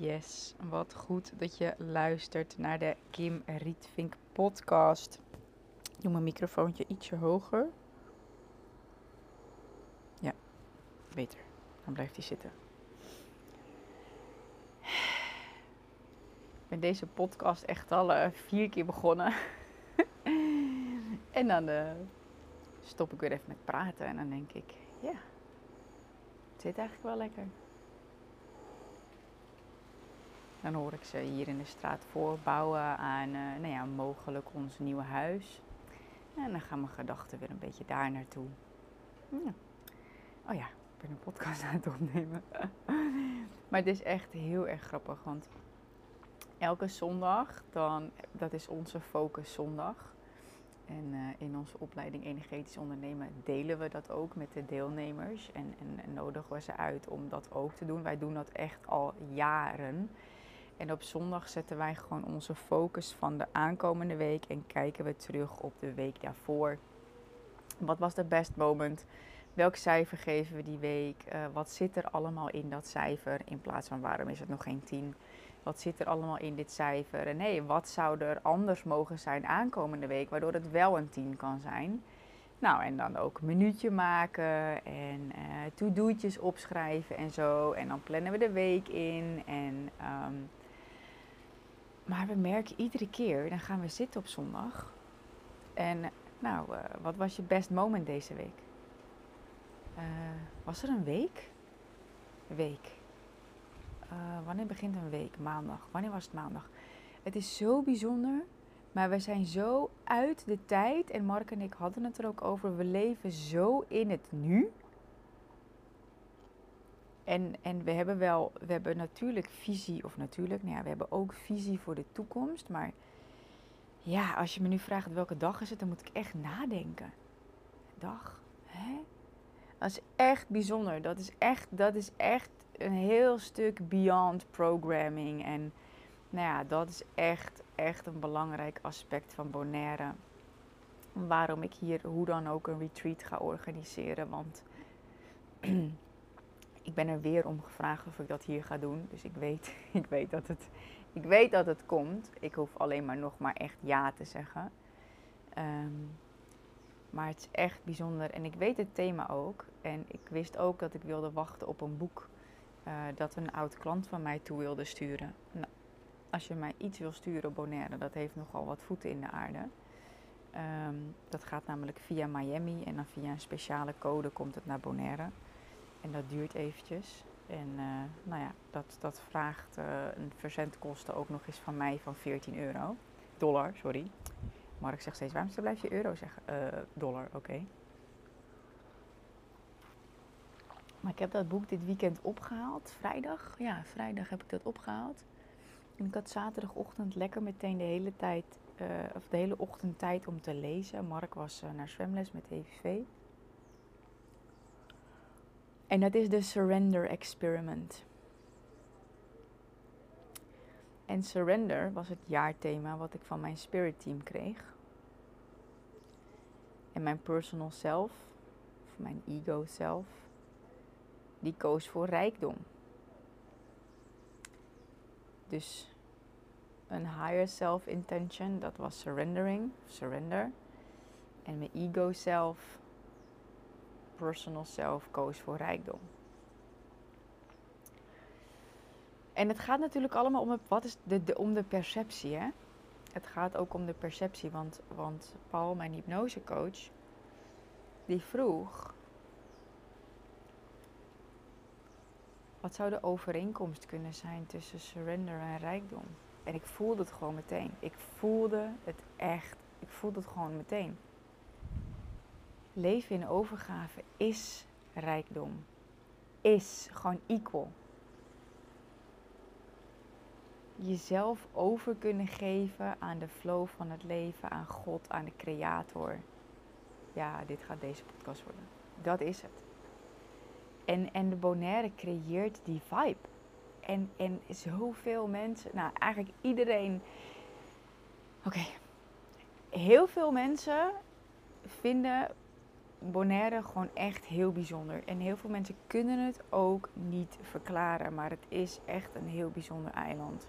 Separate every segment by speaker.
Speaker 1: Yes, wat goed dat je luistert naar de Kim Rietvink podcast. Ik doe mijn microfoontje ietsje hoger. Ja, beter. Dan blijft hij zitten. Ik ben deze podcast echt al uh, vier keer begonnen. en dan uh, stop ik weer even met praten en dan denk ik, ja, het zit eigenlijk wel lekker. Dan hoor ik ze hier in de straat voorbouwen aan uh, nou ja, mogelijk ons nieuwe huis. En dan gaan mijn gedachten weer een beetje daar naartoe. Ja. Oh ja, ik ben een podcast aan het opnemen. maar het is echt heel erg grappig, want elke zondag, dan, dat is onze focus zondag. En uh, in onze opleiding Energetisch Ondernemen delen we dat ook met de deelnemers. En, en, en nodigen we ze uit om dat ook te doen. Wij doen dat echt al jaren. En op zondag zetten wij gewoon onze focus van de aankomende week en kijken we terug op de week daarvoor. Wat was de best moment? Welk cijfer geven we die week? Uh, wat zit er allemaal in dat cijfer? In plaats van waarom is het nog geen 10? Wat zit er allemaal in dit cijfer? En nee, wat zou er anders mogen zijn aankomende week, waardoor het wel een 10 kan zijn? Nou, en dan ook een minuutje maken en uh, to-do'tjes opschrijven en zo. En dan plannen we de week in. En um, maar we merken iedere keer, dan gaan we zitten op zondag. En nou, uh, wat was je best moment deze week? Uh, was er een week? Week. Uh, wanneer begint een week? Maandag. Wanneer was het maandag? Het is zo bijzonder, maar we zijn zo uit de tijd. En Mark en ik hadden het er ook over. We leven zo in het nu. En, en we hebben wel, we hebben natuurlijk visie, of natuurlijk, nou ja, we hebben ook visie voor de toekomst. Maar ja, als je me nu vraagt welke dag is het, dan moet ik echt nadenken. Dag, hè? Dat is echt bijzonder. Dat is echt, dat is echt een heel stuk beyond programming. En nou ja, dat is echt, echt een belangrijk aspect van Bonaire. Waarom ik hier hoe dan ook een retreat ga organiseren. Want ik ben er weer om gevraagd of ik dat hier ga doen. Dus ik weet, ik weet, dat, het, ik weet dat het komt. Ik hoef alleen maar nog maar echt ja te zeggen. Um, maar het is echt bijzonder. En ik weet het thema ook. En ik wist ook dat ik wilde wachten op een boek uh, dat een oud klant van mij toe wilde sturen. Nou, als je mij iets wil sturen, Bonaire, dat heeft nogal wat voeten in de aarde. Um, dat gaat namelijk via Miami en dan via een speciale code komt het naar Bonaire. En dat duurt eventjes. En uh, nou ja, dat, dat vraagt uh, een verzendkosten ook nog eens van mij van 14 euro. Dollar, sorry. Mark zegt steeds, waarom blijf je euro zeggen? Uh, dollar, oké. Maar ik heb dat boek dit weekend opgehaald. Vrijdag, ja, vrijdag heb ik dat opgehaald. En ik had zaterdagochtend lekker meteen de hele tijd, of de hele ochtend tijd om te lezen. Mark was naar zwemles met EVV. En dat is de Surrender Experiment. En Surrender was het jaarthema wat ik van mijn Spirit Team kreeg. En mijn personal self, of mijn ego self, die koos voor rijkdom. Dus een higher self intention, dat was surrendering, surrender. En mijn ego self personal self koos voor rijkdom. En het gaat natuurlijk allemaal om, wat is de, de, om de perceptie. Hè? Het gaat ook om de perceptie. Want, want Paul, mijn hypnosecoach, die vroeg... Wat zou de overeenkomst kunnen zijn tussen surrender en rijkdom? En ik voelde het gewoon meteen. Ik voelde het echt. Ik voelde het gewoon meteen. Leven in overgave is rijkdom. Is gewoon equal. Jezelf over kunnen geven aan de flow van het leven, aan God, aan de Creator. Ja, dit gaat deze podcast worden. Dat is het. En, en de Bonaire creëert die vibe. En, en zoveel mensen, nou eigenlijk iedereen. Oké, heel veel mensen vinden Bonaire gewoon echt heel bijzonder. En heel veel mensen kunnen het ook niet verklaren. Maar het is echt een heel bijzonder eiland.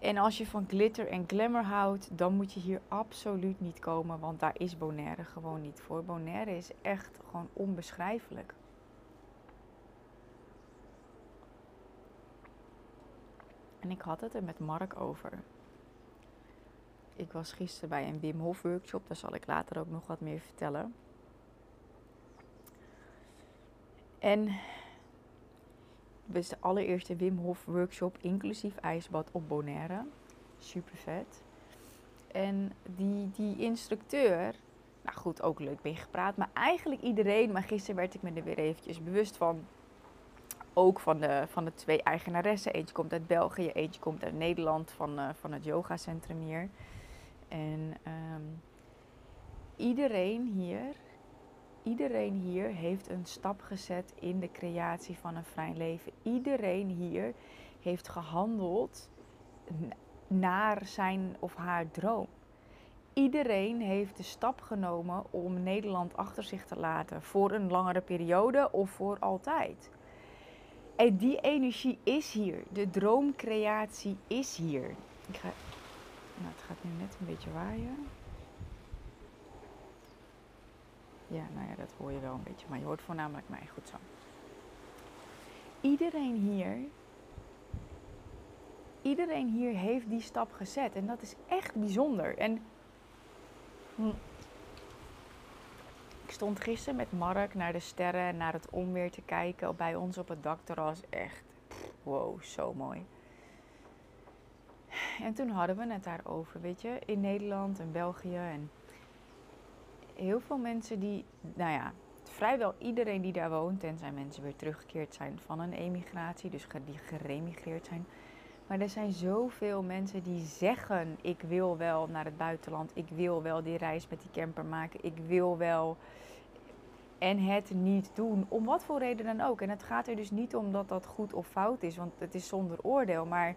Speaker 1: En als je van glitter en glamour houdt, dan moet je hier absoluut niet komen. Want daar is Bonaire gewoon niet voor. Bonaire is echt gewoon onbeschrijfelijk. En ik had het er met Mark over. Ik was gisteren bij een Wim Hof workshop, daar zal ik later ook nog wat meer vertellen. En was de allereerste Wim Hof workshop, inclusief ijsbad op Bonaire. Super vet. En die, die instructeur, nou goed, ook leuk mee gepraat, maar eigenlijk iedereen, maar gisteren werd ik me er weer eventjes bewust van ook van de, van de twee eigenaressen. Eentje komt uit België, eentje komt uit Nederland van, uh, van het yogacentrum hier. En um, iedereen hier, iedereen hier heeft een stap gezet in de creatie van een vrij leven. Iedereen hier heeft gehandeld naar zijn of haar droom. Iedereen heeft de stap genomen om Nederland achter zich te laten voor een langere periode of voor altijd. En die energie is hier. De droomcreatie is hier. Ik ga, nou, het gaat nu net een beetje waaien. Ja, nou ja, dat hoor je wel een beetje. Maar je hoort voornamelijk mij. Goed zo. Iedereen hier... Iedereen hier heeft die stap gezet. En dat is echt bijzonder. En... Hm, ik stond gisteren met Mark naar de sterren en naar het onweer te kijken bij ons op het dakterras. Echt, wow, zo mooi. En toen hadden we het daarover, weet je, in Nederland en België. En heel veel mensen die, nou ja, vrijwel iedereen die daar woont, tenzij mensen weer teruggekeerd zijn van een emigratie, dus die geremigreerd zijn. Maar er zijn zoveel mensen die zeggen: Ik wil wel naar het buitenland, ik wil wel die reis met die camper maken, ik wil wel en het niet doen. Om wat voor reden dan ook. En het gaat er dus niet om dat dat goed of fout is, want het is zonder oordeel. Maar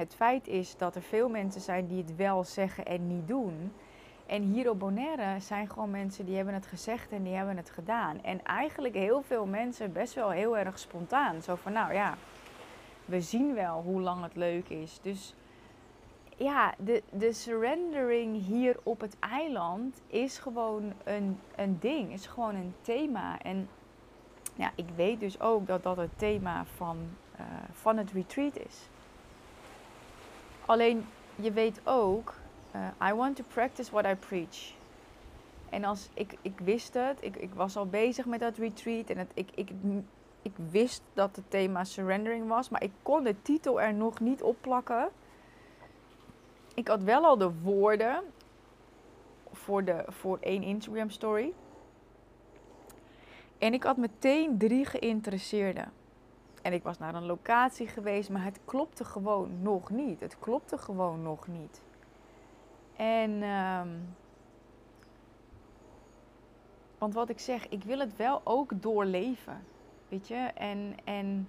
Speaker 1: het feit is dat er veel mensen zijn die het wel zeggen en niet doen. En hier op Bonaire zijn gewoon mensen die hebben het gezegd en die hebben het gedaan. En eigenlijk heel veel mensen best wel heel erg spontaan. Zo van, nou ja, we zien wel hoe lang het leuk is. Dus ja, de, de surrendering hier op het eiland is gewoon een, een ding, is gewoon een thema. En ja, ik weet dus ook dat dat het thema van, uh, van het retreat is. Alleen je weet ook, uh, I want to practice what I preach. En als ik, ik wist het, ik, ik was al bezig met dat retreat en het, ik, ik, ik wist dat het thema surrendering was, maar ik kon de titel er nog niet op plakken ik had wel al de woorden voor, de, voor één Instagram story. En ik had meteen drie geïnteresseerden. En ik was naar een locatie geweest, maar het klopte gewoon nog niet. Het klopte gewoon nog niet. En, um, want wat ik zeg, ik wil het wel ook doorleven. Weet je, en, en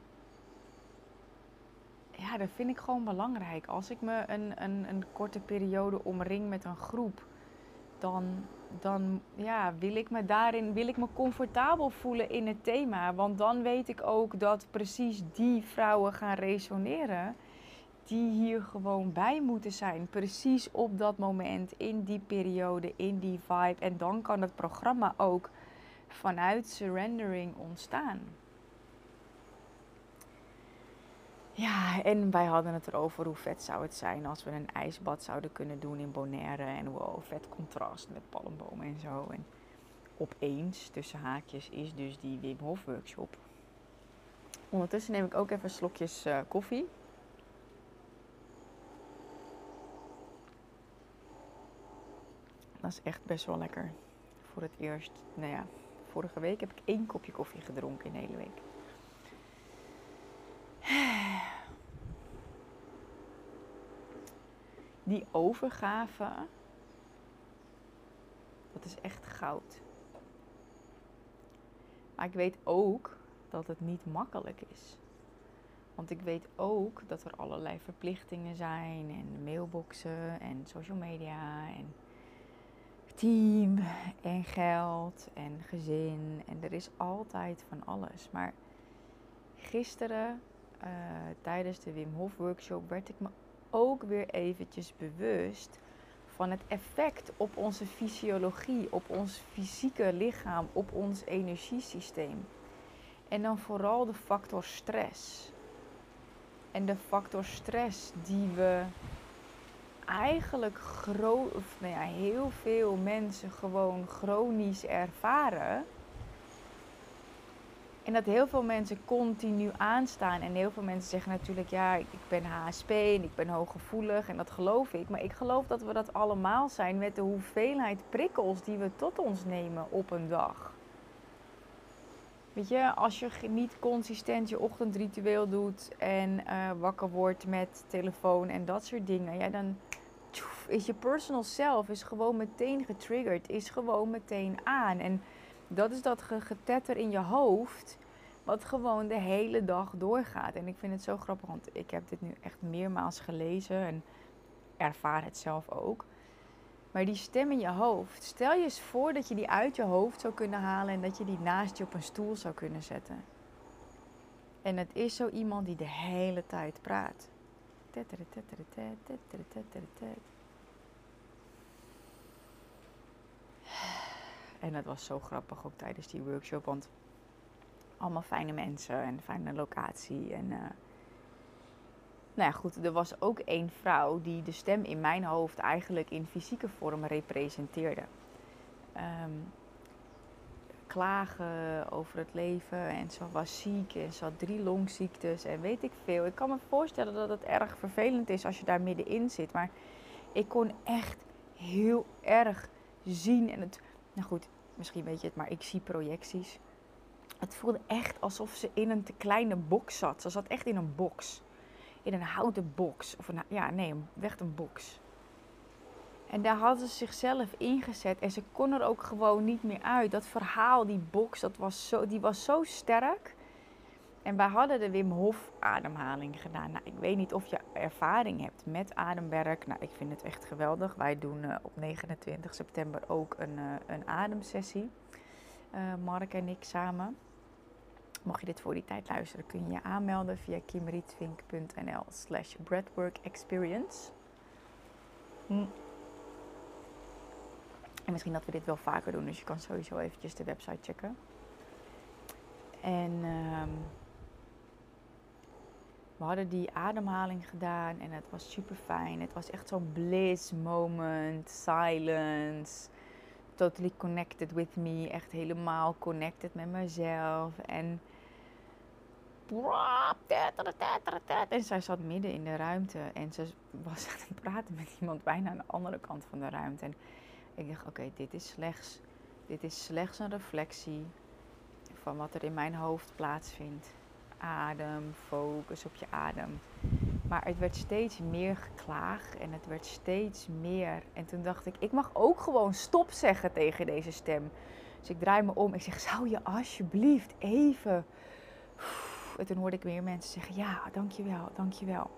Speaker 1: ja, dat vind ik gewoon belangrijk. Als ik me een, een, een korte periode omring met een groep, dan, dan ja, wil ik me daarin wil ik me comfortabel voelen in het thema. Want dan weet ik ook dat precies die vrouwen gaan resoneren die hier gewoon bij moeten zijn. Precies op dat moment, in die periode, in die vibe. En dan kan het programma ook vanuit surrendering ontstaan. Ja, en wij hadden het erover hoe vet zou het zijn als we een ijsbad zouden kunnen doen in Bonaire. En wow, vet contrast met palmbomen en zo. En opeens, tussen haakjes, is dus die Wim Hof workshop. Ondertussen neem ik ook even slokjes uh, koffie. Dat is echt best wel lekker. Voor het eerst, nou ja, vorige week heb ik één kopje koffie gedronken in de hele week. Die overgave, dat is echt goud. Maar ik weet ook dat het niet makkelijk is. Want ik weet ook dat er allerlei verplichtingen zijn en mailboxen en social media en team en geld en gezin. En er is altijd van alles. Maar gisteren uh, tijdens de Wim Hof workshop werd ik me ook weer eventjes bewust van het effect op onze fysiologie, op ons fysieke lichaam, op ons energiesysteem. En dan vooral de factor stress. En de factor stress die we eigenlijk nou ja, heel veel mensen gewoon chronisch ervaren. En dat heel veel mensen continu aanstaan. En heel veel mensen zeggen natuurlijk, ja, ik ben HSP en ik ben hooggevoelig en dat geloof ik. Maar ik geloof dat we dat allemaal zijn met de hoeveelheid prikkels die we tot ons nemen op een dag. Weet je, als je niet consistent je ochtendritueel doet en uh, wakker wordt met telefoon en dat soort dingen, ja, dan is je personal self is gewoon meteen getriggerd, is gewoon meteen aan. En dat is dat getetter in je hoofd, wat gewoon de hele dag doorgaat. En ik vind het zo grappig, want ik heb dit nu echt meermaals gelezen en ervaar het zelf ook. Maar die stem in je hoofd, stel je eens voor dat je die uit je hoofd zou kunnen halen en dat je die naast je op een stoel zou kunnen zetten. En het is zo iemand die de hele tijd praat. En dat was zo grappig ook tijdens die workshop, want allemaal fijne mensen en fijne locatie. En uh, nou ja, goed, er was ook één vrouw die de stem in mijn hoofd eigenlijk in fysieke vorm representeerde. Um, klagen over het leven en ze was ziek en ze had drie longziektes en weet ik veel. Ik kan me voorstellen dat het erg vervelend is als je daar middenin zit, maar ik kon echt heel erg zien en het, nou goed, misschien weet je het, maar ik zie projecties. Het voelde echt alsof ze in een te kleine box zat. Ze zat echt in een box in een houten box. Of een, ja, nee, echt een box. En daar hadden ze zichzelf ingezet en ze kon er ook gewoon niet meer uit. Dat verhaal, die box, dat was zo, die was zo sterk. En wij hadden de Wim Hof ademhaling gedaan. Nou, ik weet niet of je ervaring hebt met ademwerk. Nou, ik vind het echt geweldig. Wij doen uh, op 29 september ook een, uh, een ademsessie. Uh, Mark en ik samen. Mocht je dit voor die tijd luisteren, kun je je aanmelden via kimrietvink.nl slash. Hm. En misschien dat we dit wel vaker doen, dus je kan sowieso eventjes de website checken. En um, we hadden die ademhaling gedaan en het was super fijn. Het was echt zo'n bliss moment, silence, totally connected with me, echt helemaal connected met mezelf. En en zij zat midden in de ruimte en ze was aan het praten met iemand bijna aan de andere kant van de ruimte. En ik dacht, oké, dit is slechts, dit is slechts een reflectie van wat er in mijn hoofd plaatsvindt. Adem, focus op je adem. Maar het werd steeds meer geklaag en het werd steeds meer. En toen dacht ik, ik mag ook gewoon stop zeggen tegen deze stem. Dus ik draai me om. Ik zeg, zou je alsjeblieft even en toen hoorde ik weer mensen zeggen: Ja, dankjewel, dankjewel.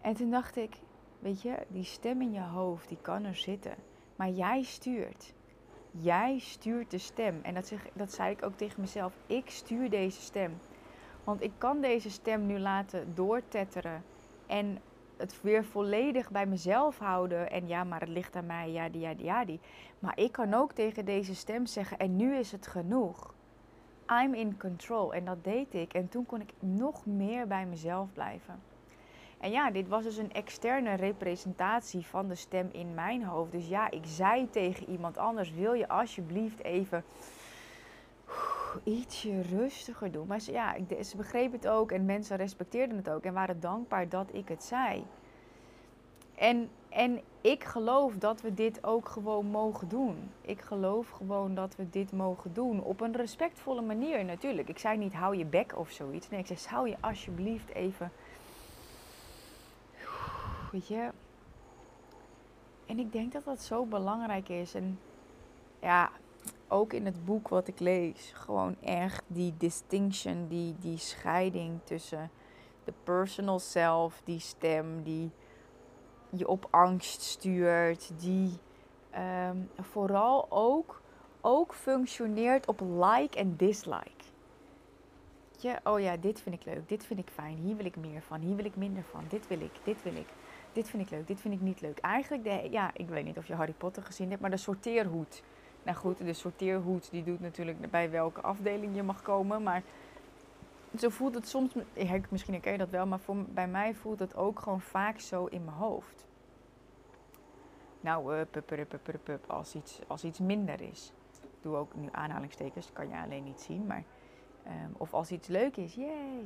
Speaker 1: En toen dacht ik: Weet je, die stem in je hoofd, die kan er zitten. Maar jij stuurt. Jij stuurt de stem. En dat, zeg, dat zei ik ook tegen mezelf: Ik stuur deze stem. Want ik kan deze stem nu laten doortetteren. En het weer volledig bij mezelf houden. En ja, maar het ligt aan mij, ja, die, ja, die, ja, die. Maar ik kan ook tegen deze stem zeggen: En nu is het genoeg. I'm in control. En dat deed ik. En toen kon ik nog meer bij mezelf blijven. En ja, dit was dus een externe representatie van de stem in mijn hoofd. Dus ja, ik zei tegen iemand anders: wil je alsjeblieft even ietsje rustiger doen? Maar ze, ja, ze begreep het ook en mensen respecteerden het ook en waren dankbaar dat ik het zei. En, en ik geloof dat we dit ook gewoon mogen doen. Ik geloof gewoon dat we dit mogen doen. Op een respectvolle manier natuurlijk. Ik zei niet hou je bek of zoiets. Nee, ik zei hou je alsjeblieft even. Weet je. En ik denk dat dat zo belangrijk is. En ja, ook in het boek wat ik lees. Gewoon echt die distinction, die, die scheiding tussen de personal self, die stem, die je op angst stuurt, die ehm, vooral ook, ook functioneert op like en dislike. Je, oh ja, dit vind ik leuk, dit vind ik fijn, hier wil ik meer van, hier wil ik minder van, dit wil ik, dit wil ik, dit vind ik leuk, dit vind ik niet leuk. Eigenlijk, de, ja, ik weet niet of je Harry Potter gezien hebt, maar de sorteerhoed. Nou goed, de sorteerhoed die doet natuurlijk bij welke afdeling je mag komen, maar zo voelt het soms, misschien herken je dat wel, maar voor, bij mij voelt het ook gewoon vaak zo in mijn hoofd. Nou, uh, pup, pup, pup, als, iets, als iets minder is. Ik doe ook nu aanhalingstekens, dat kan je alleen niet zien. Maar, um, of als iets leuk is, yay.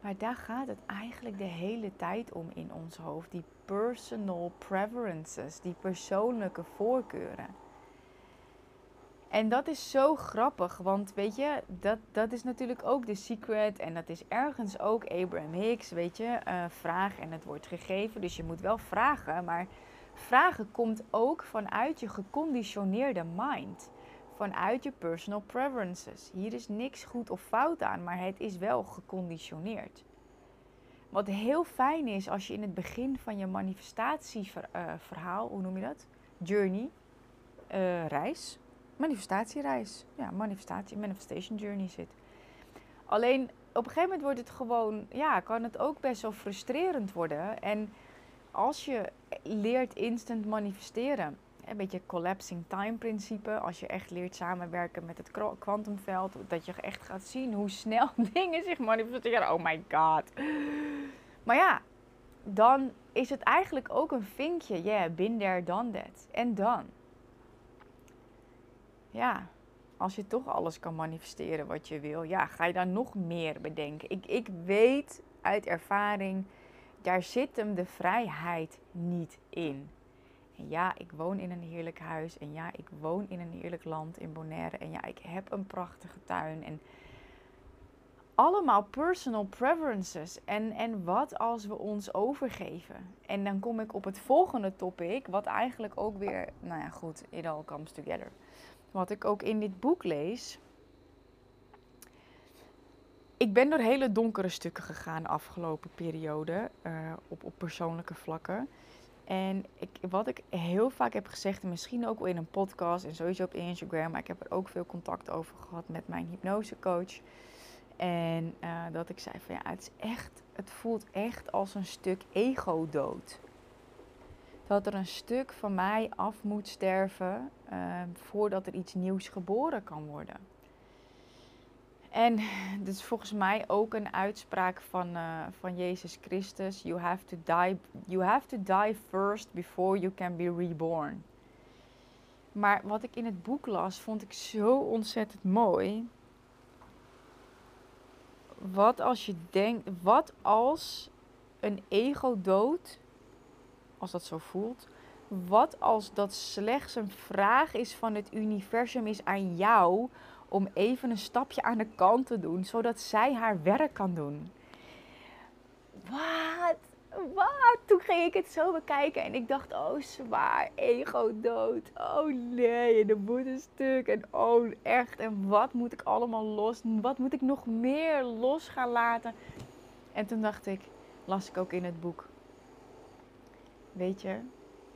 Speaker 1: Maar daar gaat het eigenlijk de hele tijd om in ons hoofd. Die personal preferences, die persoonlijke voorkeuren. En dat is zo grappig, want weet je, dat, dat is natuurlijk ook de secret en dat is ergens ook Abraham Hicks, weet je, uh, vraag en het wordt gegeven. Dus je moet wel vragen, maar vragen komt ook vanuit je geconditioneerde mind, vanuit je personal preferences. Hier is niks goed of fout aan, maar het is wel geconditioneerd. Wat heel fijn is als je in het begin van je manifestatieverhaal, hoe noem je dat? Journey, uh, reis manifestatiereis. Ja, manifestatie, manifestation journey zit. Alleen op een gegeven moment wordt het gewoon, ja, kan het ook best wel frustrerend worden. En als je leert instant manifesteren, een beetje collapsing time principe, als je echt leert samenwerken met het kwantumveld, dat je echt gaat zien hoe snel dingen zich manifesteren. Oh my god. Maar ja, dan is het eigenlijk ook een vinkje. Yeah, been there, done that. En dan? Ja, als je toch alles kan manifesteren wat je wil, ja, ga je dan nog meer bedenken. Ik, ik weet uit ervaring, daar zit hem de vrijheid niet in. En ja, ik woon in een heerlijk huis. En ja, ik woon in een heerlijk land in Bonaire. En ja, ik heb een prachtige tuin. En allemaal personal preferences. En, en wat als we ons overgeven? En dan kom ik op het volgende topic, wat eigenlijk ook weer, nou ja, goed, it all comes together wat ik ook in dit boek lees. Ik ben door hele donkere stukken gegaan de afgelopen periode uh, op, op persoonlijke vlakken. En ik, wat ik heel vaak heb gezegd, en misschien ook wel in een podcast en sowieso op Instagram, maar ik heb er ook veel contact over gehad met mijn hypnosecoach. En uh, dat ik zei van ja, het is echt, het voelt echt als een stuk ego dood dat er een stuk van mij af moet sterven ehm, voordat er iets nieuws geboren kan worden. En dit is volgens mij ook een uitspraak van, uh, van Jezus Christus. You have, to die, you have to die first before you can be reborn. Maar wat ik in het boek las, vond ik zo ontzettend mooi. Wat als je denkt, wat als een ego dood als dat zo voelt. Wat als dat slechts een vraag is van het universum is aan jou om even een stapje aan de kant te doen, zodat zij haar werk kan doen? Wat? Wat? Toen ging ik het zo bekijken en ik dacht, oh zwaar, ego dood. Oh nee, de moet een stuk. En oh echt, en wat moet ik allemaal los? Wat moet ik nog meer los gaan laten? En toen dacht ik, las ik ook in het boek, weet je,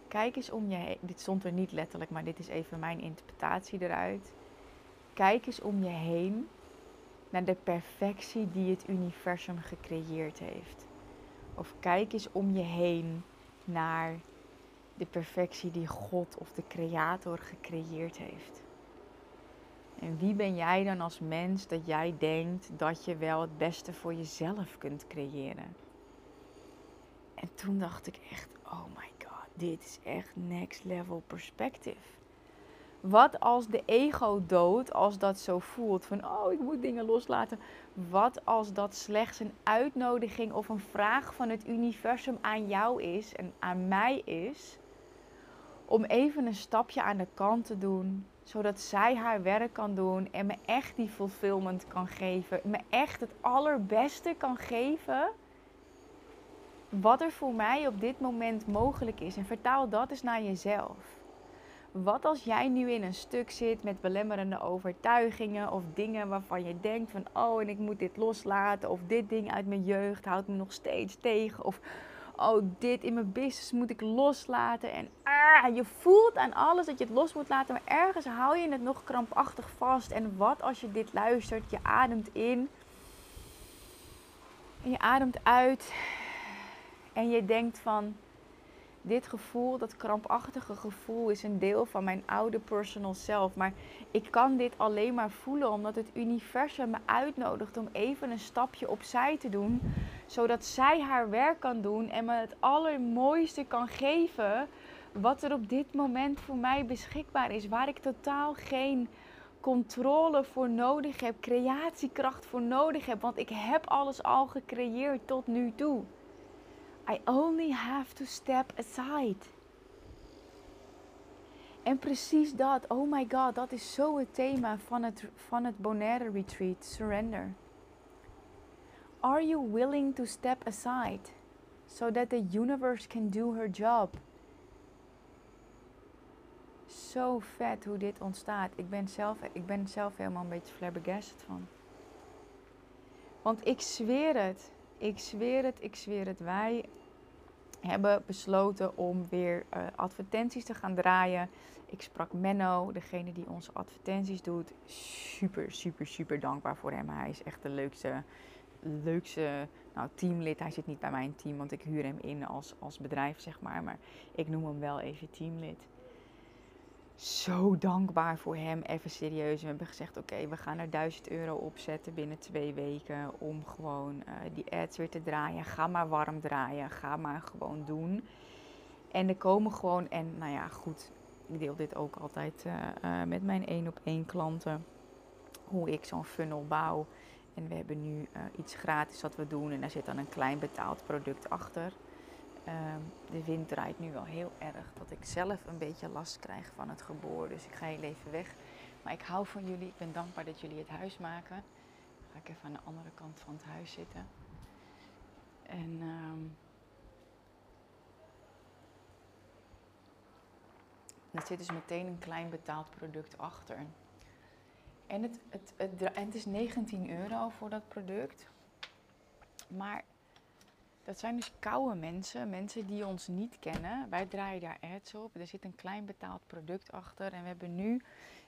Speaker 1: kijk eens om je heen. Dit stond er niet letterlijk, maar dit is even mijn interpretatie eruit. Kijk eens om je heen naar de perfectie die het universum gecreëerd heeft. Of kijk eens om je heen naar de perfectie die God of de Creator gecreëerd heeft. En wie ben jij dan als mens dat jij denkt dat je wel het beste voor jezelf kunt creëren? En toen dacht ik echt, oh my god, dit is echt next level perspective. Wat als de ego dood, als dat zo voelt van oh ik moet dingen loslaten. Wat als dat slechts een uitnodiging of een vraag van het universum aan jou is en aan mij is. Om even een stapje aan de kant te doen, zodat zij haar werk kan doen en me echt die fulfillment kan geven. Me echt het allerbeste kan geven wat er voor mij op dit moment mogelijk is. En vertaal dat eens naar jezelf. Wat als jij nu in een stuk zit met belemmerende overtuigingen of dingen waarvan je denkt van oh en ik moet dit loslaten of dit ding uit mijn jeugd houdt me nog steeds tegen of oh, dit in mijn business moet ik loslaten. En ah, je voelt aan alles dat je het los moet laten, maar ergens hou je het nog krampachtig vast. En wat als je dit luistert? Je ademt in. En je ademt uit. En je denkt van, dit gevoel, dat krampachtige gevoel, is een deel van mijn oude personal self. Maar ik kan dit alleen maar voelen omdat het universum me uitnodigt om even een stapje opzij te doen. Zodat zij haar werk kan doen en me het allermooiste kan geven wat er op dit moment voor mij beschikbaar is. Waar ik totaal geen controle voor nodig heb, creatiekracht voor nodig heb. Want ik heb alles al gecreëerd tot nu toe. I only have to step aside. En precies dat, oh my god, dat is zo het thema van het, van het Bonaire Retreat, surrender. Are you willing to step aside so that the universe can do her job? Zo vet hoe dit ontstaat. Ik ben zelf, ik ben zelf helemaal een beetje flabbergasted van. Want ik zweer het, ik zweer het, ik zweer het. Wij hebben besloten om weer uh, advertenties te gaan draaien. Ik sprak Menno, degene die onze advertenties doet. Super, super, super dankbaar voor hem. Hij is echt de leukste, leukste nou, teamlid. Hij zit niet bij mijn team, want ik huur hem in als, als bedrijf, zeg maar. Maar ik noem hem wel even teamlid zo dankbaar voor hem. Even serieus. We hebben gezegd: oké, we gaan er 1000 euro opzetten binnen twee weken. Om gewoon uh, die ads weer te draaien. Ga maar warm draaien. Ga maar gewoon doen. En er komen gewoon, en nou ja, goed. Ik deel dit ook altijd uh, uh, met mijn één op één klanten. Hoe ik zo'n funnel bouw. En we hebben nu iets gratis wat we doen. En daar zit dan een klein betaald product achter. Ehm, de wind draait nu wel heel erg dat ik zelf een beetje last krijg van het geboor. Dus ik ga heel even weg. Maar ik hou van jullie. Ik ben dankbaar dat jullie het huis maken. Dan ga ik even aan de andere kant van het huis zitten. En um, er zit dus meteen een klein betaald product achter. En het, het, het, het is 19 euro voor dat product. Maar dat zijn dus koude mensen, mensen die ons niet kennen. Wij draaien daar ads op. Er zit een klein betaald product achter. En we hebben nu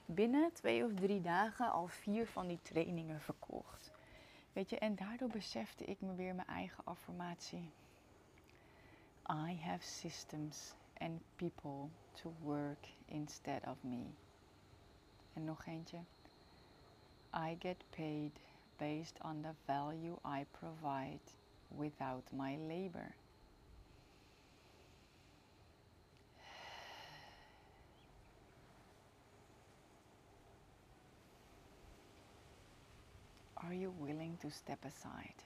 Speaker 1: binnen twee of drie dagen al vier van die trainingen verkocht. Weet je, en daardoor besefte ik me weer mijn eigen affirmatie. I have systems and people to work instead of me. En nog eentje. I get paid based on the value I provide without my labor. Are you willing to step aside?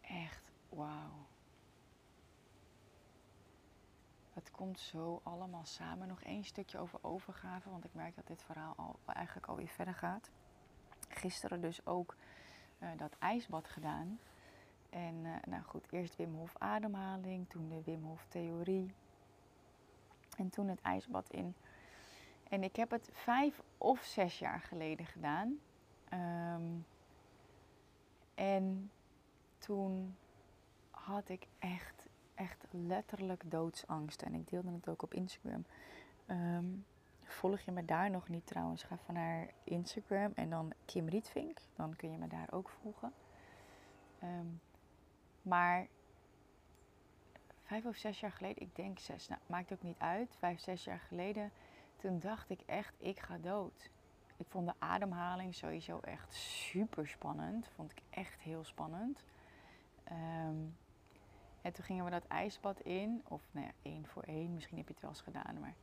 Speaker 1: Echt, wauw. Het komt zo allemaal samen. Nog één stukje over overgave, want ik merk dat dit verhaal al, eigenlijk alweer verder gaat. Gisteren dus ook uh, dat ijsbad gedaan. En uh, nou goed, eerst Wim Hof ademhaling, toen de Wim Hof theorie. En toen het ijsbad in. En ik heb het vijf of zes jaar geleden gedaan. Um, en toen had ik echt, echt letterlijk doodsangst. En ik deelde het ook op Instagram. Um, Volg je me daar nog niet trouwens, ga van naar Instagram en dan Kim Rietvink. Dan kun je me daar ook volgen. Um, maar vijf of zes jaar geleden, ik denk zes, nou, maakt ook niet uit. Vijf, zes jaar geleden, toen dacht ik echt, ik ga dood. Ik vond de ademhaling sowieso echt super spannend. Vond ik echt heel spannend. Um, en toen gingen we dat ijsbad in, of nou ja, één voor één, misschien heb je het wel eens gedaan, maar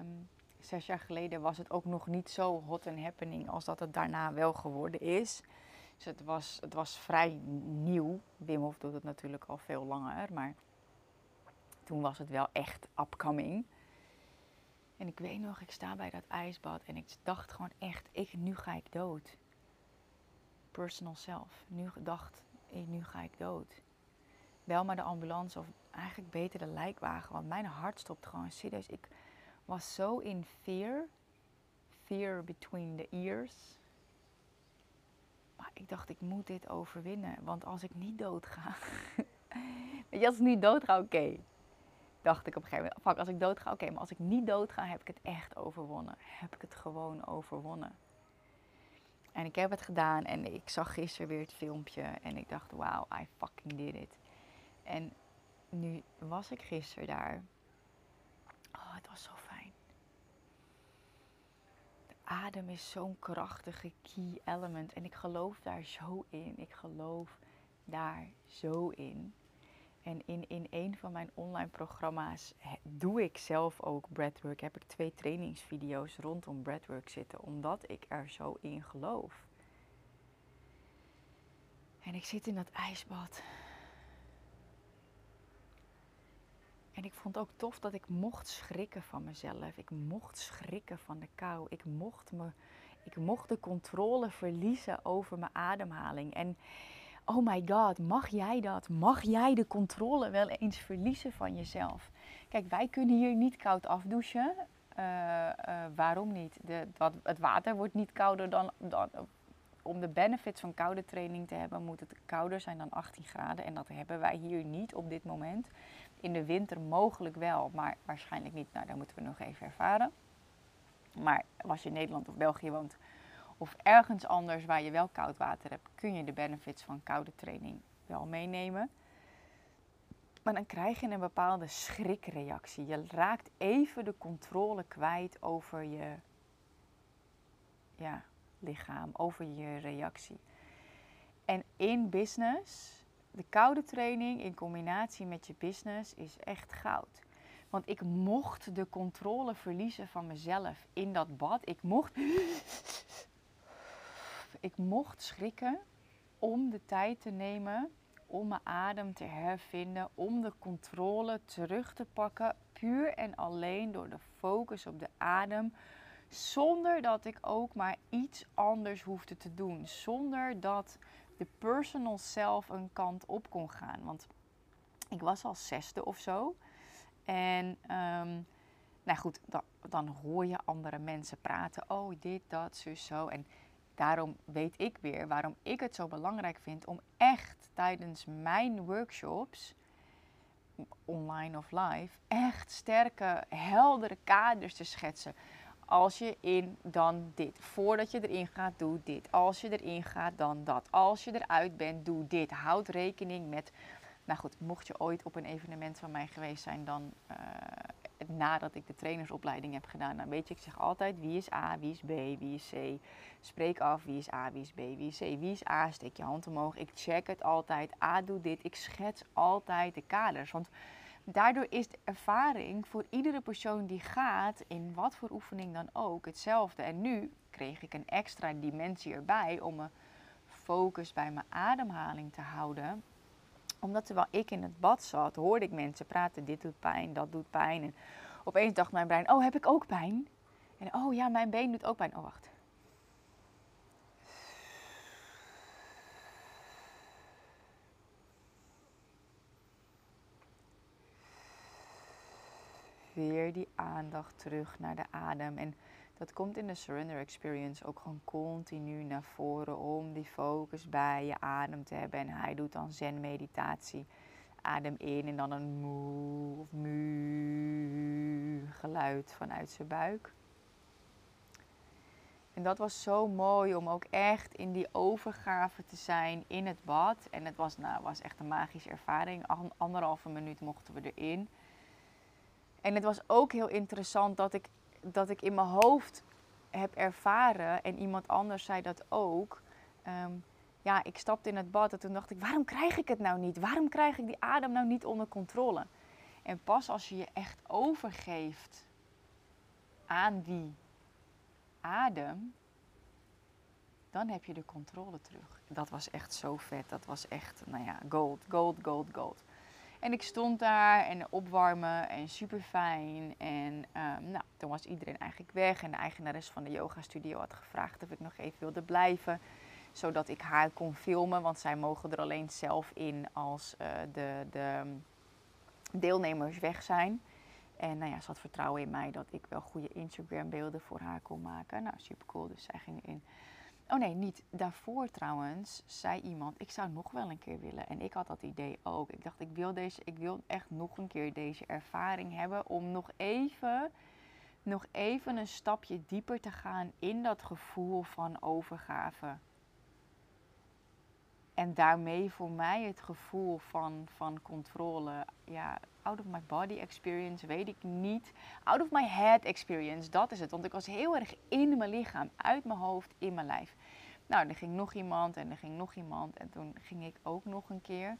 Speaker 1: um, zes jaar geleden was het ook nog niet zo hot en happening als dat het daarna wel geworden is. Dus het was, het was vrij nieuw. Wim Hof doet het natuurlijk al veel langer, maar toen was het wel echt upcoming. En ik weet nog, ik sta bij dat ijsbad en ik dacht gewoon echt, ik, nu ga ik dood. Personal self. Nu dacht, nu ga ik dood. Wel maar de ambulance of eigenlijk beter de lijkwagen, want mijn hart stopt gewoon serieus. Ik, was zo in fear, fear between the ears. Maar ik dacht, ik moet dit overwinnen. Want als ik niet doodga. Weet je, als ik niet doodga, oké. Dacht ik op een gegeven moment. Fuck, als ik doodga, oké. maar als ik niet doodga, heb ik het echt overwonnen. Heb ik het gewoon overwonnen. En ik heb het gedaan en ik zag gisteren weer het filmpje. En ik dacht, wauw, I fucking did it. En nu was ik gisteren daar. Oh, het was zo adem is zo'n krachtige key element. En ik geloof daar zo in. Ik geloof daar zo in. En in, in een van mijn online programma's doe ik zelf ook breathwork. Heb ik twee trainingsvideo's rondom breathwork zitten, omdat ik er zo in geloof. En ik zit in dat ijsbad. En ik vond ook tof dat ik mocht schrikken van mezelf. Ik mocht schrikken van de kou. Ik mocht, me, ik mocht de controle verliezen over mijn ademhaling. En oh my god, mag jij dat? Mag jij de controle wel eens verliezen van jezelf? Kijk, wij kunnen hier niet koud afdouchen. Uh, uh, waarom niet? De, het water wordt niet kouder dan, dan. Om de benefits van koude training te hebben, moet het kouder zijn dan 18 graden. En dat hebben wij hier niet op dit moment. In de winter mogelijk wel, maar waarschijnlijk niet. Nou, dat moeten we nog even ervaren. Maar als je in Nederland of België woont, of ergens anders waar je wel koud water hebt, kun je de benefits van koude training wel meenemen. Maar dan krijg je een bepaalde schrikreactie. Je raakt even de controle kwijt over je ja, lichaam, over je reactie. En in business, de koude training in combinatie met je business is echt goud. Want ik mocht de controle verliezen van mezelf in dat bad. Ik mocht ik mocht schrikken om de tijd te nemen om mijn adem te hervinden, om de controle terug te pakken, puur en alleen door de focus op de adem, zonder dat ik ook maar iets anders hoefde te doen, zonder dat de personal self een kant op kon gaan. Want ik was al zesde of zo. En um, nou goed, dan, dan hoor je andere mensen praten. Oh, dit, dat, zo, zo. En daarom weet ik weer waarom ik het zo belangrijk vind om echt tijdens mijn workshops, online of live, echt sterke, heldere kaders te schetsen. Als je in, dan dit. Voordat je erin gaat, doe dit. Als je erin gaat, dan dat. Als je eruit bent, doe dit. Houd rekening met. Nou goed, mocht je ooit op een evenement van mij geweest zijn, dan uh, nadat ik de trainersopleiding heb gedaan, dan weet je, ik zeg altijd wie is A, wie is B, wie is C. Spreek af wie is A, wie is B, wie is C. Wie is A, steek je hand omhoog. Ik check het altijd. A doet dit. Ik schets altijd de kaders. Want daardoor is de ervaring voor iedere persoon die gaat, in wat voor oefening dan ook, hetzelfde. En nu kreeg ik een extra dimensie erbij om mijn focus bij mijn ademhaling te houden omdat terwijl ik in het bad zat, hoorde ik mensen praten. Dit doet pijn, dat doet pijn. En opeens dacht mijn brein, oh, heb ik ook pijn? En oh ja, mijn been doet ook pijn. Oh, wacht. Weer die aandacht terug naar de adem. En dat komt in de surrender experience ook gewoon continu naar voren om die focus bij je adem te hebben. En hij doet dan zen meditatie. Adem in en dan een moe of mu geluid vanuit zijn buik. En dat was zo mooi om ook echt in die overgave te zijn in het bad. En het was, nou, was echt een magische ervaring. Anderhalve minuut mochten we erin. En het was ook heel interessant dat ik dat ik in mijn hoofd heb ervaren, en iemand anders zei dat ook. Ehm, ja, ik stapte in het bad en toen dacht ik, waarom krijg ik het nou niet? Waarom krijg ik die adem nou niet onder controle? En pas als je je echt overgeeft aan die adem, dan heb je de controle terug. Dat was echt zo vet. Dat was echt, nou ja, gold, gold, gold, gold. En ik stond daar en opwarmen en super fijn. En um, nou, toen was iedereen eigenlijk weg. En de eigenares van de yoga studio had gevraagd of ik nog even wilde blijven. Zodat ik haar kon filmen. Want zij mogen er alleen zelf in als uh, de, de deelnemers weg zijn. En nou ja, ze had vertrouwen in mij dat ik wel goede Instagram beelden voor haar kon maken. Nou, super cool. Dus zij ging in. Oh nee, niet. Daarvoor trouwens zei iemand, ik zou nog wel een keer willen. En ik had dat idee ook. Ik dacht, ik wil, deze, ik wil echt nog een keer deze ervaring hebben om nog even, nog even een stapje dieper te gaan in dat gevoel van overgave. En daarmee voor mij het gevoel van, van controle. Ja, out of my body experience weet ik niet. Out of my head experience, dat is het. Want ik was heel erg in mijn lichaam, uit mijn hoofd, in mijn lijf. Nou, er ging nog iemand en er ging nog iemand. En toen ging ik ook nog een keer.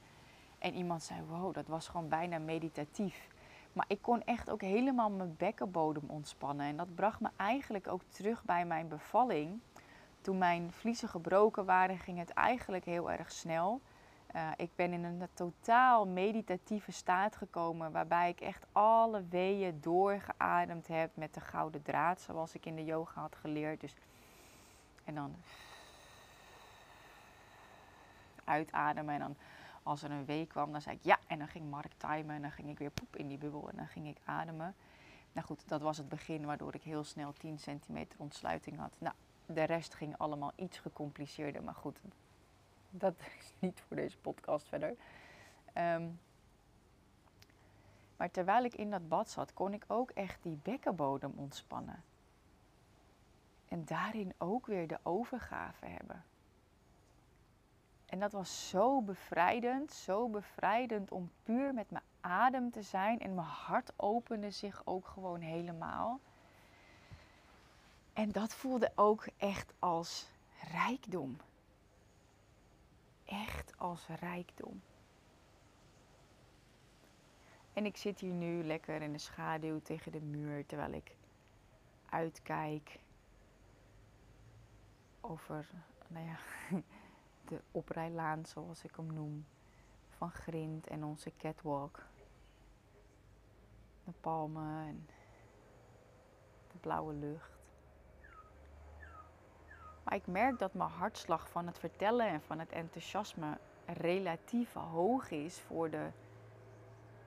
Speaker 1: En iemand zei, wow, dat was gewoon bijna meditatief. Maar ik kon echt ook helemaal mijn bekkenbodem ontspannen. En dat bracht me eigenlijk ook terug bij mijn bevalling. Toen mijn vliezen gebroken waren, ging het eigenlijk heel erg snel. Uh, ik ben in een totaal meditatieve staat gekomen, waarbij ik echt alle weeën doorgeademd heb met de gouden draad, zoals ik in de yoga had geleerd. Dus, en dan uitademen en dan als er een wee kwam, dan zei ik ja en dan ging Mark timen en dan ging ik weer poep in die bubbel en dan ging ik ademen. Nou goed, dat was het begin waardoor ik heel snel 10 centimeter ontsluiting had. Nou, de rest ging allemaal iets gecompliceerder, maar goed, dat is niet voor deze podcast verder. Ehm, maar terwijl ik in dat bad zat, kon ik ook echt die bekkenbodem ontspannen. En daarin ook weer de overgave hebben. En dat was zo bevrijdend, zo bevrijdend om puur met mijn adem te zijn. En mijn hart opende zich ook gewoon helemaal. En dat voelde ook echt als rijkdom. Echt als rijkdom. En ik zit hier nu lekker in de schaduw tegen de muur terwijl ik uitkijk over, nou ja, de oprijlaan zoals ik hem noem, van Grind en onze catwalk. De palmen en de blauwe lucht. Maar ik merk dat mijn hartslag van het vertellen en van het enthousiasme relatief hoog is voor de,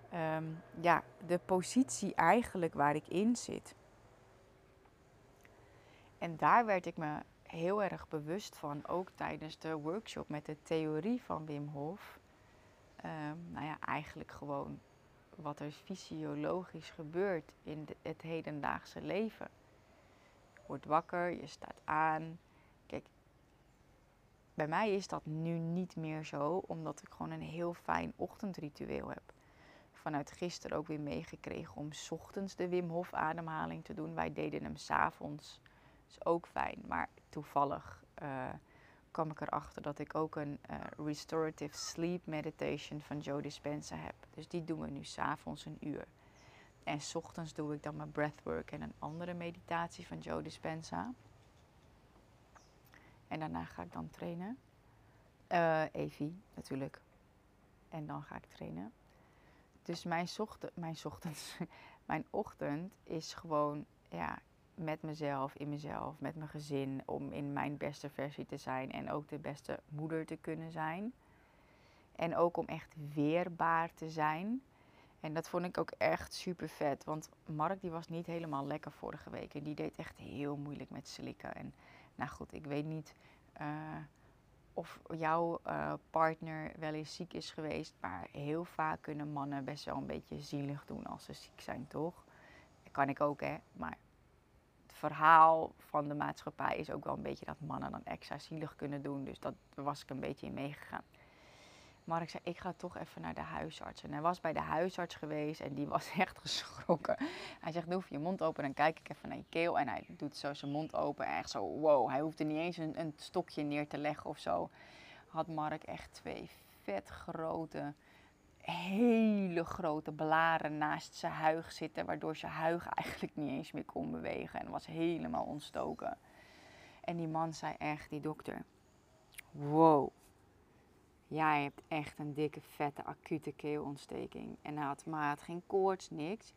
Speaker 1: ehm, ja, de positie eigenlijk waar ik in zit. En daar werd ik me heel erg bewust van, ook tijdens de workshop met de theorie van Wim Hof. Um, nou ja, eigenlijk gewoon wat er fysiologisch gebeurt in het hedendaagse leven. Je wordt wakker, je staat aan, bij mij is dat nu niet meer zo, omdat ik gewoon een heel fijn ochtendritueel heb. Vanuit gisteren ook weer meegekregen om ochtends de Wim Hof ademhaling te doen. Wij deden hem s'avonds. Is ook fijn. Maar toevallig uh, kwam ik erachter dat ik ook een uh, restorative sleep meditation van Joe Dispenza heb. Dus die doen we nu s'avonds een uur. En s ochtends doe ik dan mijn breathwork en een andere meditatie van Joe Dispenza. En daarna ga ik dan trainen. Uh, Evie natuurlijk. En dan ga ik trainen. Dus mijn, ochtend, mijn, ochtends, mijn ochtend is gewoon ja, met mezelf, in mezelf, met mijn gezin. Om in mijn beste versie te zijn. En ook de beste moeder te kunnen zijn. En ook om echt weerbaar te zijn. En dat vond ik ook echt super vet. Want Mark die was niet helemaal lekker vorige week. En die deed echt heel moeilijk met slikken. En nou goed, ik weet niet uh, of jouw uh, partner wel eens ziek is geweest. Maar heel vaak kunnen mannen best wel een beetje zielig doen als ze ziek zijn, toch? Dat kan ik ook, hè. Maar verhaal van de maatschappij is ook wel een beetje dat mannen dan extra zielig kunnen doen. Dus dat was ik een beetje in meegegaan. Mark zei, ik ga toch even naar de huisarts. En hij was bij de huisarts geweest en die was echt geschrokken. Hij zegt, doe je mond open, dan kijk ik even naar je keel. En hij doet zo zijn mond open. Echt zo, wow, hij hoefde niet eens een, een stokje neer te leggen of zo. Had Mark echt twee vet grote, hele grote blaren naast zijn huig zitten. Waardoor zijn huig eigenlijk niet eens meer kon bewegen. En was helemaal ontstoken. En die man zei echt, die dokter, wow jij hebt echt een dikke, vette, acute keelontsteking. En hij had, maar geen koorts, niks.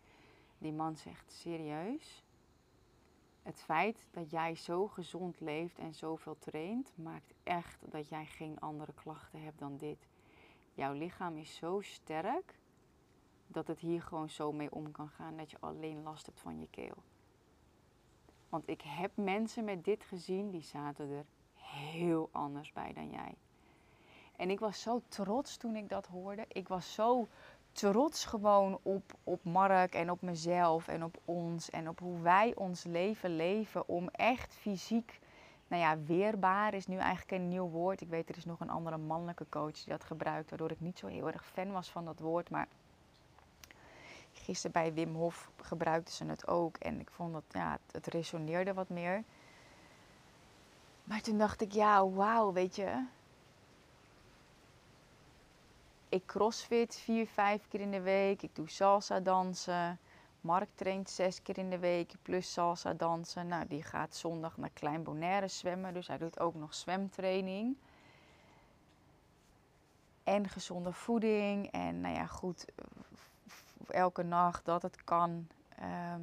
Speaker 1: Die man zegt, serieus? Het feit dat jij zo gezond leeft en zoveel traint, maakt echt dat jij geen andere klachten hebt dan dit. Jouw lichaam is zo sterk dat het hier gewoon zo mee om kan gaan dat je alleen last hebt van je keel. Want ik heb mensen met dit gezien, die zaten er heel anders bij dan jij. En ik was zo trots toen ik dat hoorde. Ik was zo trots gewoon op, op Mark en op mezelf en op ons en op hoe wij ons leven leven om echt fysiek, nou ja, weerbaar is nu eigenlijk een nieuw woord. Ik weet er is nog een andere mannelijke coach die dat gebruikt, waardoor ik niet zo heel erg fan was van dat woord, maar gisteren bij Wim Hof gebruikten ze het ook en ik vond dat ja, het, resoneerde wat meer. Maar toen dacht ik, ja, wauw, weet je, ik crossfit vier, vijf keer in de week. Ik doe salsa dansen. Mark traint zes keer in de week plus salsa dansen. Nou, die gaat zondag naar Klein Bonaire zwemmen. Dus hij doet ook nog zwemtraining. En gezonde voeding. En nou ja, goed, elke nacht dat het kan. Ehm,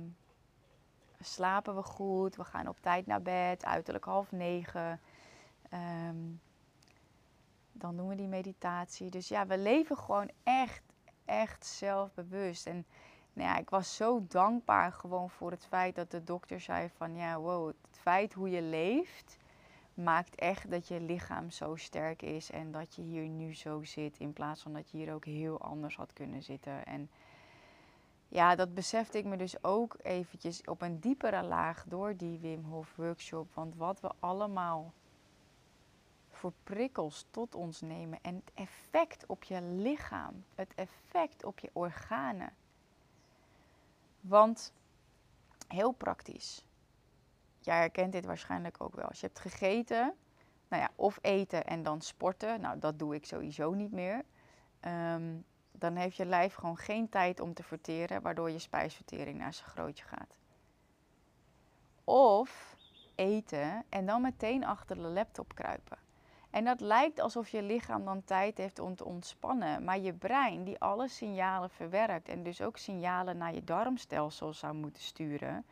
Speaker 1: slapen we goed. We gaan op tijd naar bed. Uiterlijk half negen. Um, dan doen we die meditatie. Dus ja, we leven gewoon echt, echt zelfbewust. En nou ja, ik was zo dankbaar gewoon voor het feit dat de dokter zei van ja, wow, het feit hoe je leeft maakt echt dat je lichaam zo sterk is en dat je hier nu zo zit in plaats van dat je hier ook heel anders had kunnen zitten. En ja, dat besefte ik me dus ook eventjes op een diepere laag door die Wim Hof workshop. Want wat we allemaal voor prikkels tot ons nemen en het effect op je lichaam, het effect op je organen. Want heel praktisch, jij herkent dit waarschijnlijk ook wel. Als je hebt gegeten, nou ja, of eten en dan sporten, nou dat doe ik sowieso niet meer. Ehm, dan heeft je lijf gewoon geen tijd om te verteren, waardoor je spijsvertering naar zijn grootje gaat. Of eten en dan meteen achter de laptop kruipen. En dat lijkt alsof je lichaam dan tijd heeft om te ontspannen. Maar je brein, die alle signalen verwerkt en dus ook signalen naar je darmstelsel zou moeten sturen,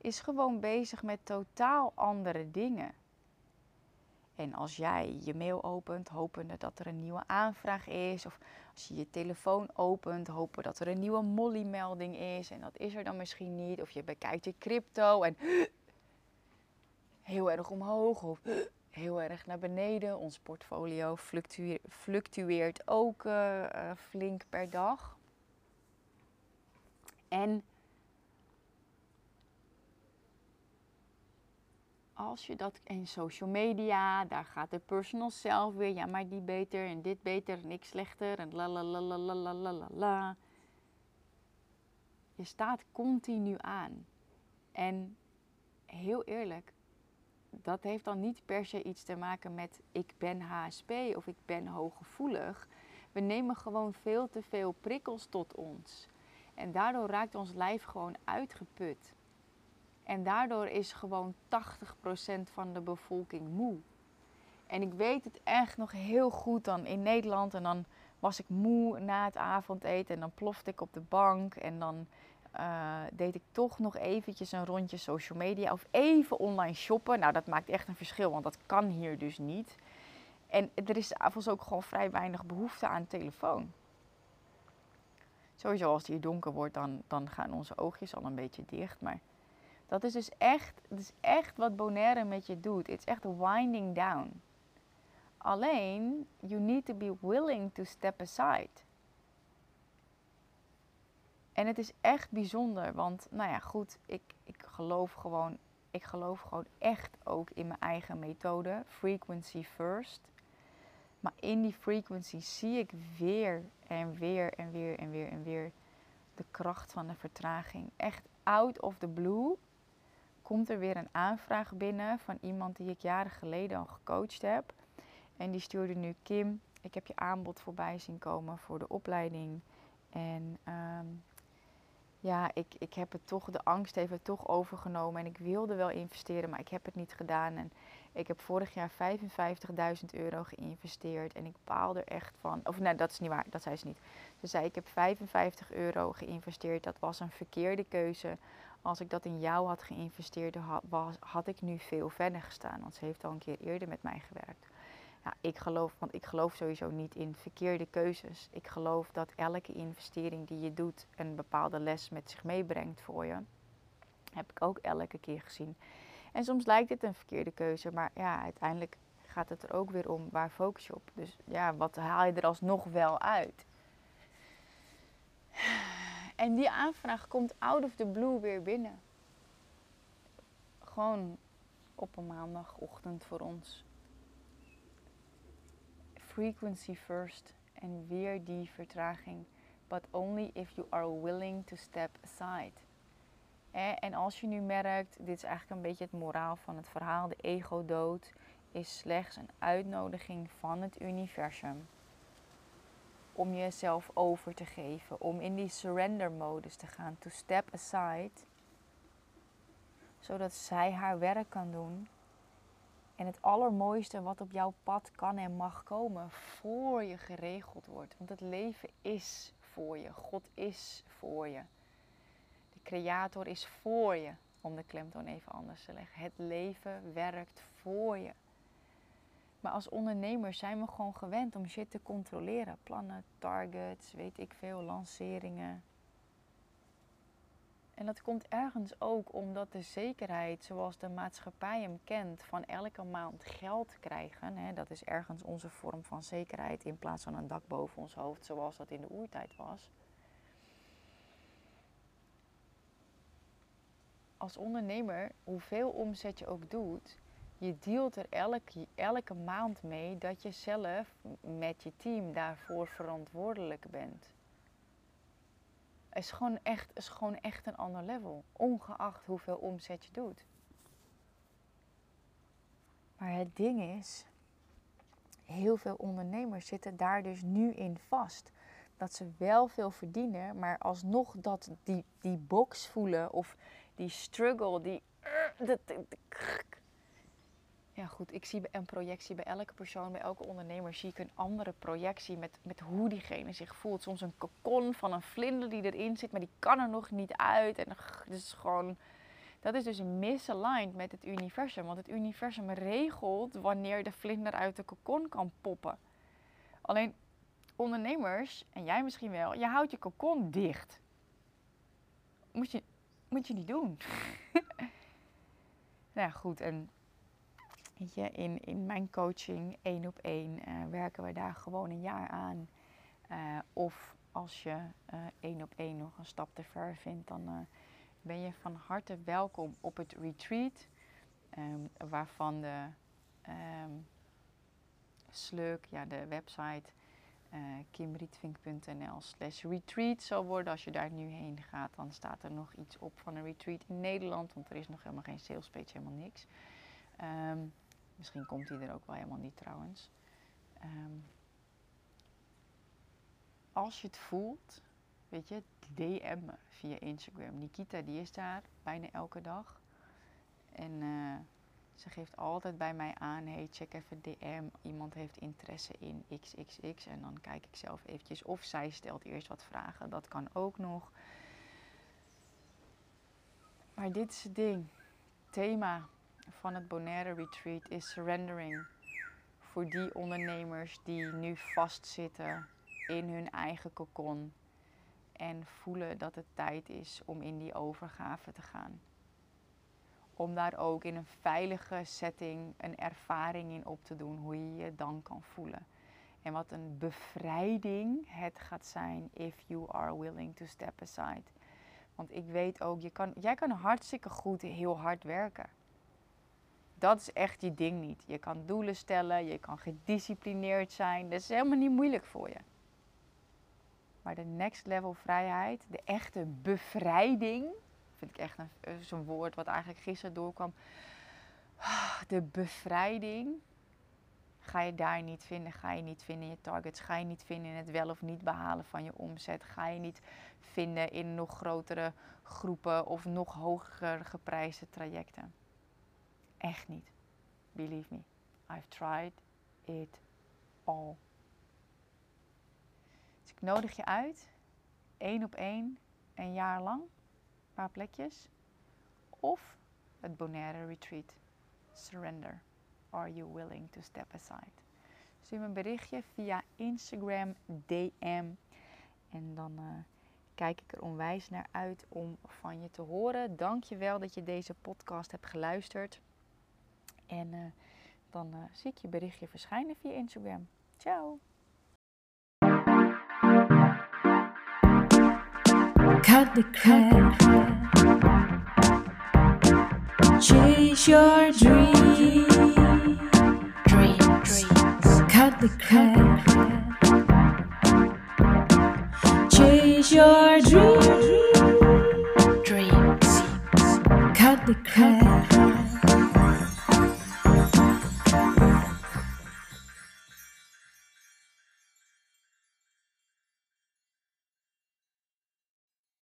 Speaker 1: is gewoon bezig met totaal andere dingen. En als jij je mail opent, hopende dat er een nieuwe aanvraag is, of als je je telefoon opent, hopen dat er een nieuwe Molly-melding is en dat is er dan misschien niet, of je bekijkt je crypto en heel erg omhoog, of heel erg naar beneden. Ons portfolio fluctueert, ook uh, flink per dag. En als je dat in social media, daar gaat de personal self weer, ja, maar die beter en dit beter en ik slechter en la la la la la la la la. Je staat continu aan. En heel eerlijk, dat heeft dan niet per se iets te maken met ik ben HSP of ik ben hooggevoelig. We nemen gewoon veel te veel prikkels tot ons. En daardoor raakt ons lijf gewoon uitgeput. En daardoor is gewoon 80% van de bevolking moe. En ik weet het echt nog heel goed dan in Nederland. En dan was ik moe na het avondeten. En dan plofte ik op de bank. En dan uh, deed ik toch nog eventjes een rondje social media of even online shoppen. Nou, dat maakt echt een verschil, want dat kan hier dus niet. En er is avonds ook gewoon vrij weinig behoefte aan telefoon. Sowieso als het hier donker wordt, dan, dan gaan onze oogjes al een beetje dicht. Maar dat is dus echt, dat is echt wat Bonaire met je doet. Het is echt winding down. Alleen, you need to be willing to step aside. En het is echt bijzonder, want nou ja, goed, ik, ik geloof gewoon, ik geloof gewoon echt ook in mijn eigen methode, frequency first. Maar in die frequency zie ik weer en weer en weer en weer en weer de kracht van de vertraging. Echt out of the blue komt er weer een aanvraag binnen van iemand die ik jaren geleden al gecoacht heb. En die stuurde nu Kim, ik heb je aanbod voorbij zien komen voor de opleiding. En um, ja, ik, ik heb het toch, de angst heeft het toch overgenomen. En ik wilde wel investeren, maar ik heb het niet gedaan. En ik heb vorig jaar 55.000 euro geïnvesteerd. En ik baal er echt van. Of nee, dat is niet waar, dat zei ze niet. Ze zei: Ik heb 55 euro geïnvesteerd. Dat was een verkeerde keuze. Als ik dat in jou had geïnvesteerd, had, had ik nu veel verder gestaan. Want ze heeft al een keer eerder met mij gewerkt. Ja, ik geloof, want ik geloof sowieso niet in verkeerde keuzes. Ik geloof dat elke investering die je doet een bepaalde les met zich meebrengt voor je. Heb ik ook elke keer gezien. En soms lijkt het een verkeerde keuze, maar ja, uiteindelijk gaat het er ook weer om waar focus je op. Dus ja, wat haal je er alsnog wel uit? En die aanvraag komt out of the blue weer binnen. Gewoon op een maandagochtend voor ons. Frequency first en weer die vertraging. But only if you are willing to step aside. En als je nu merkt, dit is eigenlijk een beetje het moraal van het verhaal, de ego-dood is slechts een uitnodiging van het universum om jezelf over te geven, om in die surrender modus te gaan, to step aside, zodat zij haar werk kan doen. En het allermooiste wat op jouw pad kan en mag komen, voor je geregeld wordt. Want het leven is voor je, God is voor je. De Creator is voor je, om de klemtoon even anders te leggen. Het leven werkt voor je. Maar als ondernemers zijn we gewoon gewend om shit te controleren. Plannen, targets, weet ik veel, lanceringen. En dat komt ergens ook omdat de zekerheid zoals de maatschappij hem kent van elke maand geld krijgen. Hè, dat is ergens onze vorm van zekerheid in plaats van een dak boven ons hoofd zoals dat in de oertijd was. Als ondernemer, hoeveel omzet je ook doet, je dealt er elke, elke maand mee dat je zelf met je team daarvoor verantwoordelijk bent. Is gewoon echt, is gewoon echt een ander level, ongeacht hoeveel omzet je doet. Maar het ding is, heel veel ondernemers zitten daar dus nu in vast. Dat ze wel veel verdienen, maar alsnog dat die, die box voelen of die struggle, die, uh, ja, goed, ik zie een projectie bij elke persoon, bij elke ondernemer, zie ik een andere projectie met, met hoe diegene zich voelt. Soms een kokon van een vlinder die erin zit, maar die kan er nog niet uit. En dat is gewoon, dat is dus misaligned met het universum. Want het universum regelt wanneer de vlinder uit de kokon kan poppen. Alleen ondernemers, en jij misschien wel, je houdt je kokon dicht. Moet je, moet je niet doen. nou ja, goed, en Je, in, in mijn coaching één op één uh, werken we daar gewoon een jaar aan. Uh, of als je uh, één op één nog een stap te ver vindt, dan ben je van harte welkom op het retreat. Um, waarvan de um, ja, de website kimrietvink.nl slash retreat zal worden. Als je daar nu heen gaat, dan staat er nog iets op van een retreat in Nederland. Want er is nog helemaal geen sales page, helemaal niks. Um, Misschien komt hij er ook wel helemaal niet trouwens. Ehm, als je het voelt, weet je, DM me via Instagram. Nikita die is daar bijna elke dag. En uh, ze geeft altijd bij mij aan, hey check even DM. Iemand heeft interesse in XXX. En dan kijk ik zelf eventjes of zij stelt eerst wat vragen. Dat kan ook nog. Maar dit is het ding. Thema van het Bonaire Retreat is surrendering. Voor die ondernemers die nu vastzitten in hun eigen kokon en voelen dat het tijd is om in die overgave te gaan. Om daar ook in een veilige setting een ervaring in op te doen, hoe je je dan kan voelen. En wat een bevrijding het gaat zijn if you are willing to step aside. Want ik weet ook, je kan, jij kan hartstikke goed heel hard werken dat is echt je ding niet. Je kan doelen stellen, je kan gedisciplineerd zijn. Dat is helemaal niet moeilijk voor je. Maar de next level vrijheid, de echte bevrijding, vind ik echt zo'n woord wat eigenlijk gisteren doorkwam. De bevrijding ga je daar niet vinden. Ga je niet vinden in je targets. Ga je niet vinden in het wel of niet behalen van je omzet. Ga je niet vinden in nog grotere groepen of nog hoger geprijsde trajecten. Echt niet. Believe me. I've tried it all. Dus ik nodig je uit. één op één. Een jaar lang. Een paar plekjes. Of het Bonaire Retreat. Surrender. Are you willing to step aside? Stuur me een berichtje via Instagram DM. En dan uh, kijk ik er onwijs naar uit om van je te horen. Dank je wel dat je deze podcast hebt geluisterd. En uh, dan zie ik je berichtje verschijnen via Instagram. Ciao!
Speaker 2: Cut the crap. Chase your dreams. Dreams. Cut the crap. Chase your dreams. Dreams. Cut the crap.